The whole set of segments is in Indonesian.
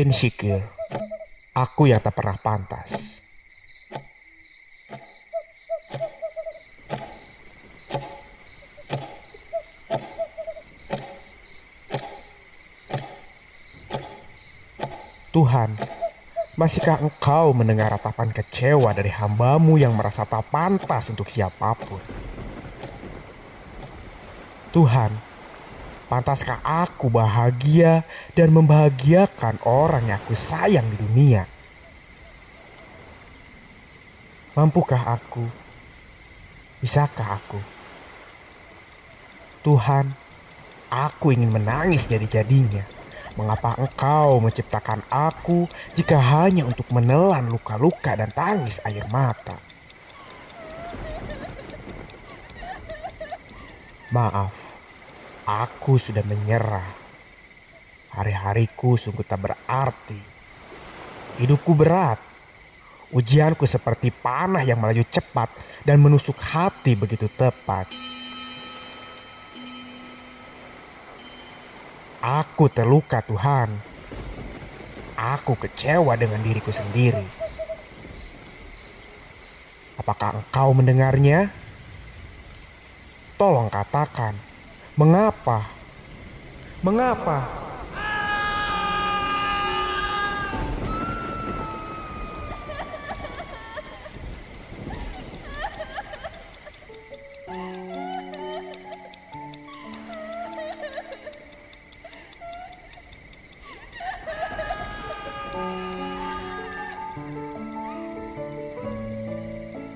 Insecure. Aku yang tak pernah pantas. Tuhan, masihkah engkau mendengar ratapan kecewa dari hambamu yang merasa tak pantas untuk siapa pun? Tuhan, pantaskah aku bahagia dan membahagiakan orang yang aku sayang di dunia? Mampukah aku? Bisakah aku? Tuhan, aku ingin menangis jadi-jadinya Mengapa engkau menciptakan aku jika hanya untuk menelan luka-luka dan tangis air mata? Maaf, aku sudah menyerah. Hari-hariku sungguh tak berarti. Hidupku berat. Ujianku seperti panah yang melaju cepat dan menusuk hati begitu tepat. Aku terluka Tuhan. Aku kecewa dengan diriku sendiri. Apakah engkau mendengarnya? Tolong katakan, mengapa? Mengapa?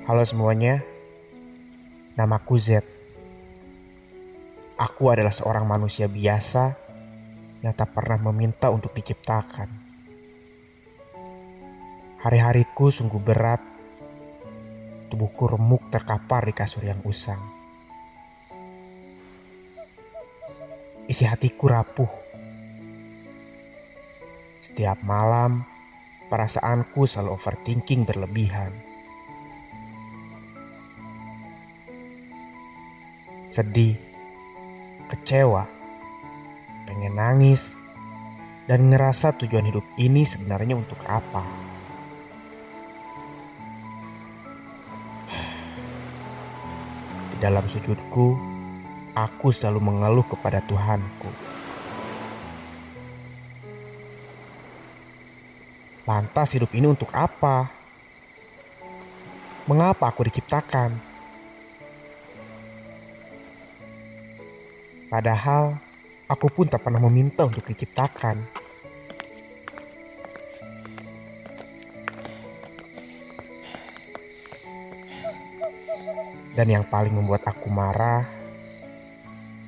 Halo semuanya, namaku Z. Aku adalah seorang manusia biasa yang tak pernah meminta untuk diciptakan. Hari-hariku sungguh berat, tubuhku remuk terkapar di kasur yang usang. Isi hatiku rapuh. Setiap malam, perasaanku selalu overthinking berlebihan sedih, kecewa, pengen nangis, dan ngerasa tujuan hidup ini sebenarnya untuk apa. Di dalam sujudku, aku selalu mengeluh kepada Tuhanku. Lantas hidup ini untuk apa? Mengapa aku diciptakan? Padahal aku pun tak pernah meminta untuk diciptakan. Dan yang paling membuat aku marah,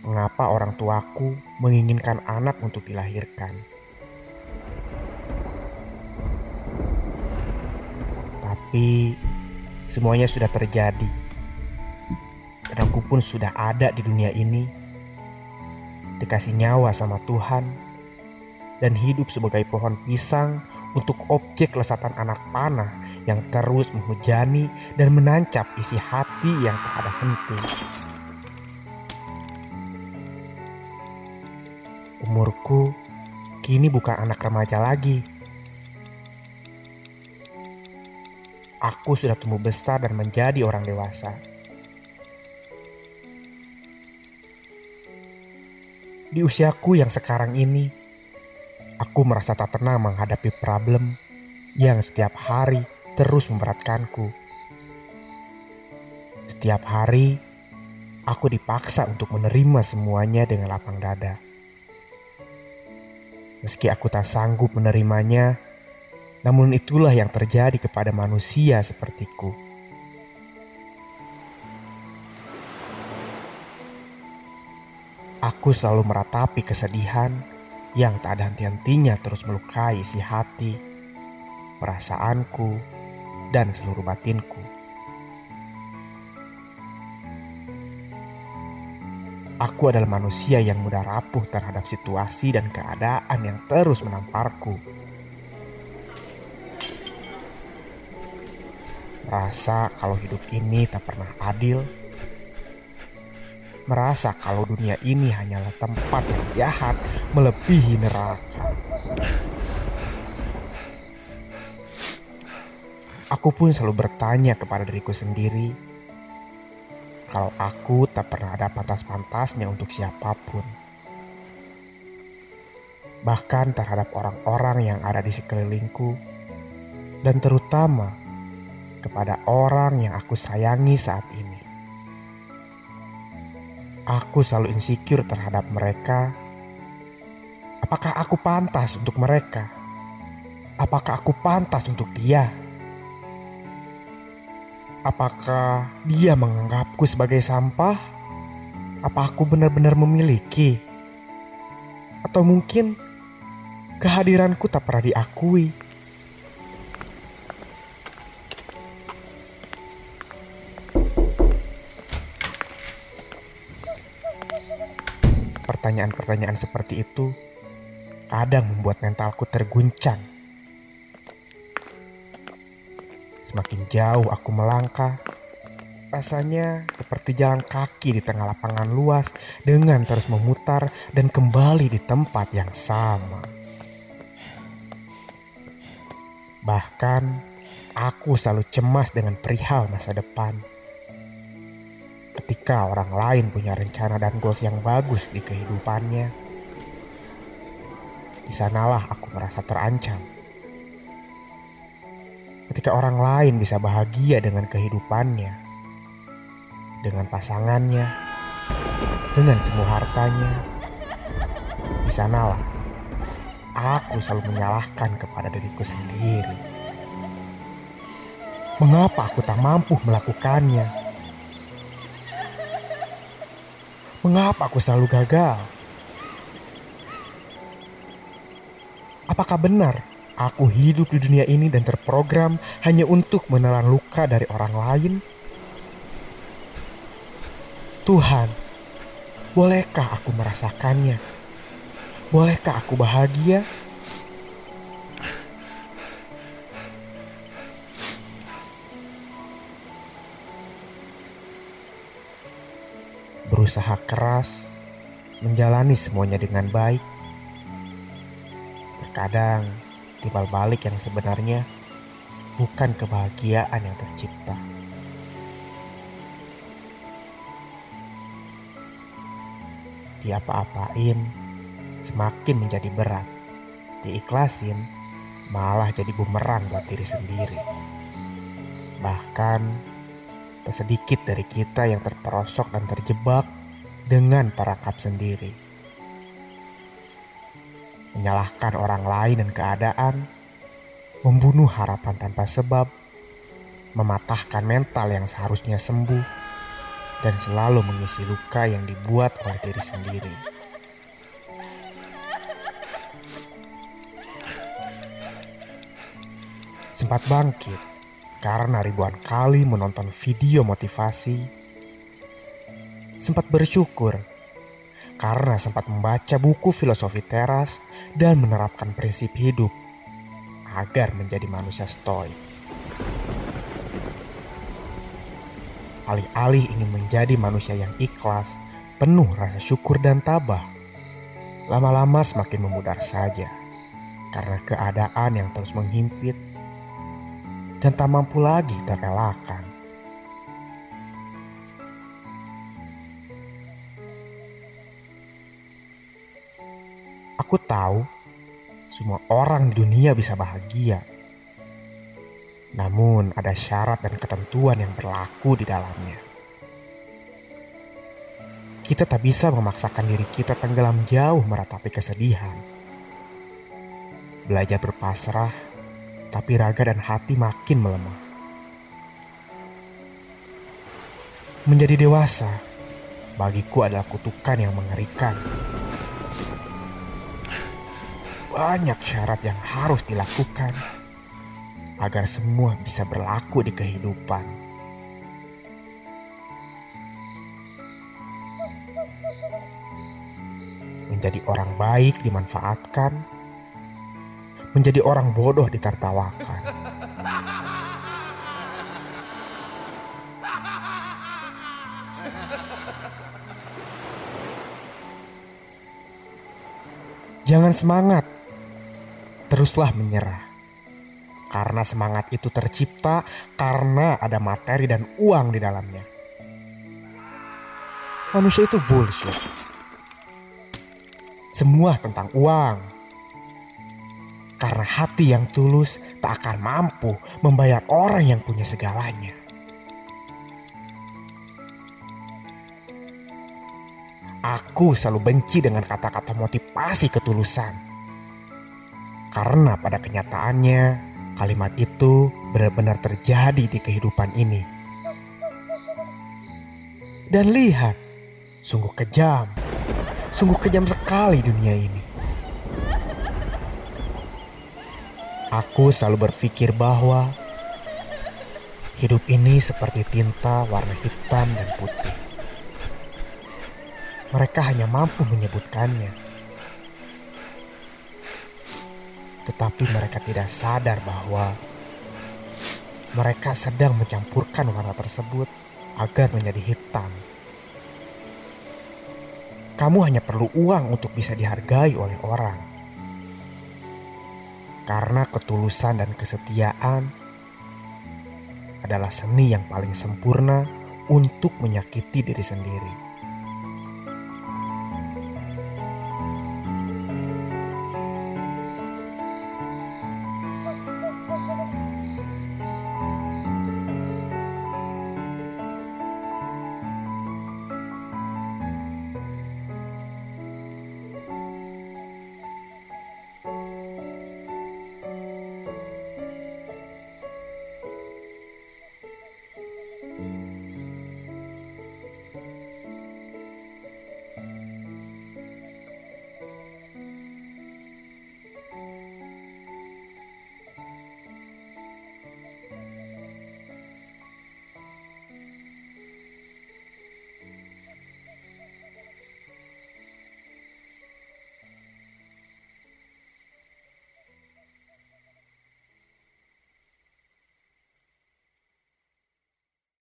mengapa orang tuaku menginginkan anak untuk dilahirkan. Tapi semuanya sudah terjadi. Dan aku pun sudah ada di dunia ini dikasih nyawa sama Tuhan, dan hidup sebagai pohon pisang untuk objek lesatan anak panah yang terus menghujani dan menancap isi hati yang tak ada henti. Umurku kini bukan anak remaja lagi. Aku sudah tumbuh besar dan menjadi orang dewasa. Di usiaku yang sekarang ini, aku merasa tak tenang menghadapi problem yang setiap hari terus memberatkanku. Setiap hari, aku dipaksa untuk menerima semuanya dengan lapang dada. Meski aku tak sanggup menerimanya, namun itulah yang terjadi kepada manusia sepertiku. Aku selalu meratapi kesedihan yang tak ada henti-hentinya terus melukai si hati, perasaanku, dan seluruh batinku. Aku adalah manusia yang mudah rapuh terhadap situasi dan keadaan yang terus menamparku. Merasa kalau hidup ini tak pernah adil merasa kalau dunia ini hanyalah tempat yang jahat melebihi neraka. Aku pun selalu bertanya kepada diriku sendiri, kalau aku tak pernah ada pantas-pantasnya untuk siapa pun. Bahkan terhadap orang-orang yang ada di sekelilingku, dan terutama kepada orang yang aku sayangi saat ini. Aku selalu insecure terhadap mereka. Apakah aku pantas untuk mereka? Apakah aku pantas untuk dia? Apakah dia menganggapku sebagai sampah? Apa aku benar-benar memiliki? Atau mungkin kehadiranku tak pernah diakui? Pertanyaan-pertanyaan seperti itu kadang membuat mentalku terguncang. Semakin jauh aku melangkah, rasanya seperti jalan kaki di tengah lapangan luas dengan terus memutar dan kembali di tempat yang sama. Bahkan, aku selalu cemas dengan perihal masa depan ketika orang lain punya rencana dan goals yang bagus di kehidupannya, di sanalah aku merasa terancam. Ketika orang lain bisa bahagia dengan kehidupannya, dengan pasangannya, dengan semua hartanya, di sanalah aku selalu menyalahkan kepada diriku sendiri. Mengapa aku tak mampu melakukannya? Mengapa aku selalu gagal? Apakah benar aku hidup di dunia ini dan terprogram hanya untuk menelan luka dari orang lain? Tuhan, bolehkah aku merasakannya? Bolehkah aku bahagia? Berusaha keras menjalani semuanya dengan baik. Terkadang timbal balik yang sebenarnya bukan kebahagiaan yang tercipta. Diapa-apain semakin menjadi berat. Diikhlasin malah jadi bumerang buat diri sendiri. Bahkan Tak sedikit dari kita yang terperosok dan terjebak dengan perangkap sendiri. Menyalahkan orang lain dan keadaan, membunuh harapan tanpa sebab, mematahkan mental yang seharusnya sembuh, dan selalu mengisi luka yang dibuat oleh diri sendiri. Sempat bangkit, karena ribuan kali menonton video motivasi, sempat bersyukur karena sempat membaca buku filosofi teras dan menerapkan prinsip hidup agar menjadi manusia stoik. Alih-alih ingin menjadi manusia yang ikhlas, penuh rasa syukur dan tabah, lama-lama semakin memudar saja karena keadaan yang terus menghimpit dan tak mampu lagi terelakkan. Aku tahu semua orang di dunia bisa bahagia. Namun ada syarat dan ketentuan yang berlaku di dalamnya. Kita tak bisa memaksakan diri kita tenggelam jauh meratapi kesedihan. Belajar berpasrah tapi raga dan hati makin melemah. Menjadi dewasa bagiku adalah kutukan yang mengerikan. Banyak syarat yang harus dilakukan agar semua bisa berlaku di kehidupan. Menjadi orang baik dimanfaatkan menjadi orang bodoh ditertawakan. Jangan semangat, teruslah menyerah. karena semangat itu tercipta karena ada materi dan uang di dalamnya. Manusia itu bullshit. Semua tentang uang. Karena hati yang tulus tak akan mampu membayar orang yang punya segalanya. Aku selalu benci dengan kata-kata motivasi ketulusan. Karena pada kenyataannya, kalimat itu benar-benar terjadi di kehidupan ini. Dan lihat, sungguh kejam. Sungguh kejam sekali dunia ini. Aku selalu berpikir bahwa hidup ini seperti tinta warna hitam dan putih mereka hanya mampu menyebutkannya. Tetapi mereka tidak sadar bahwa mereka sedang mencampurkan warna tersebut agar menjadi hitam. Kamu hanya perlu uang untuk bisa dihargai oleh orang. Karena ketulusan dan kesetiaan adalah seni yang paling sempurna untuk menyakiti diri sendiri.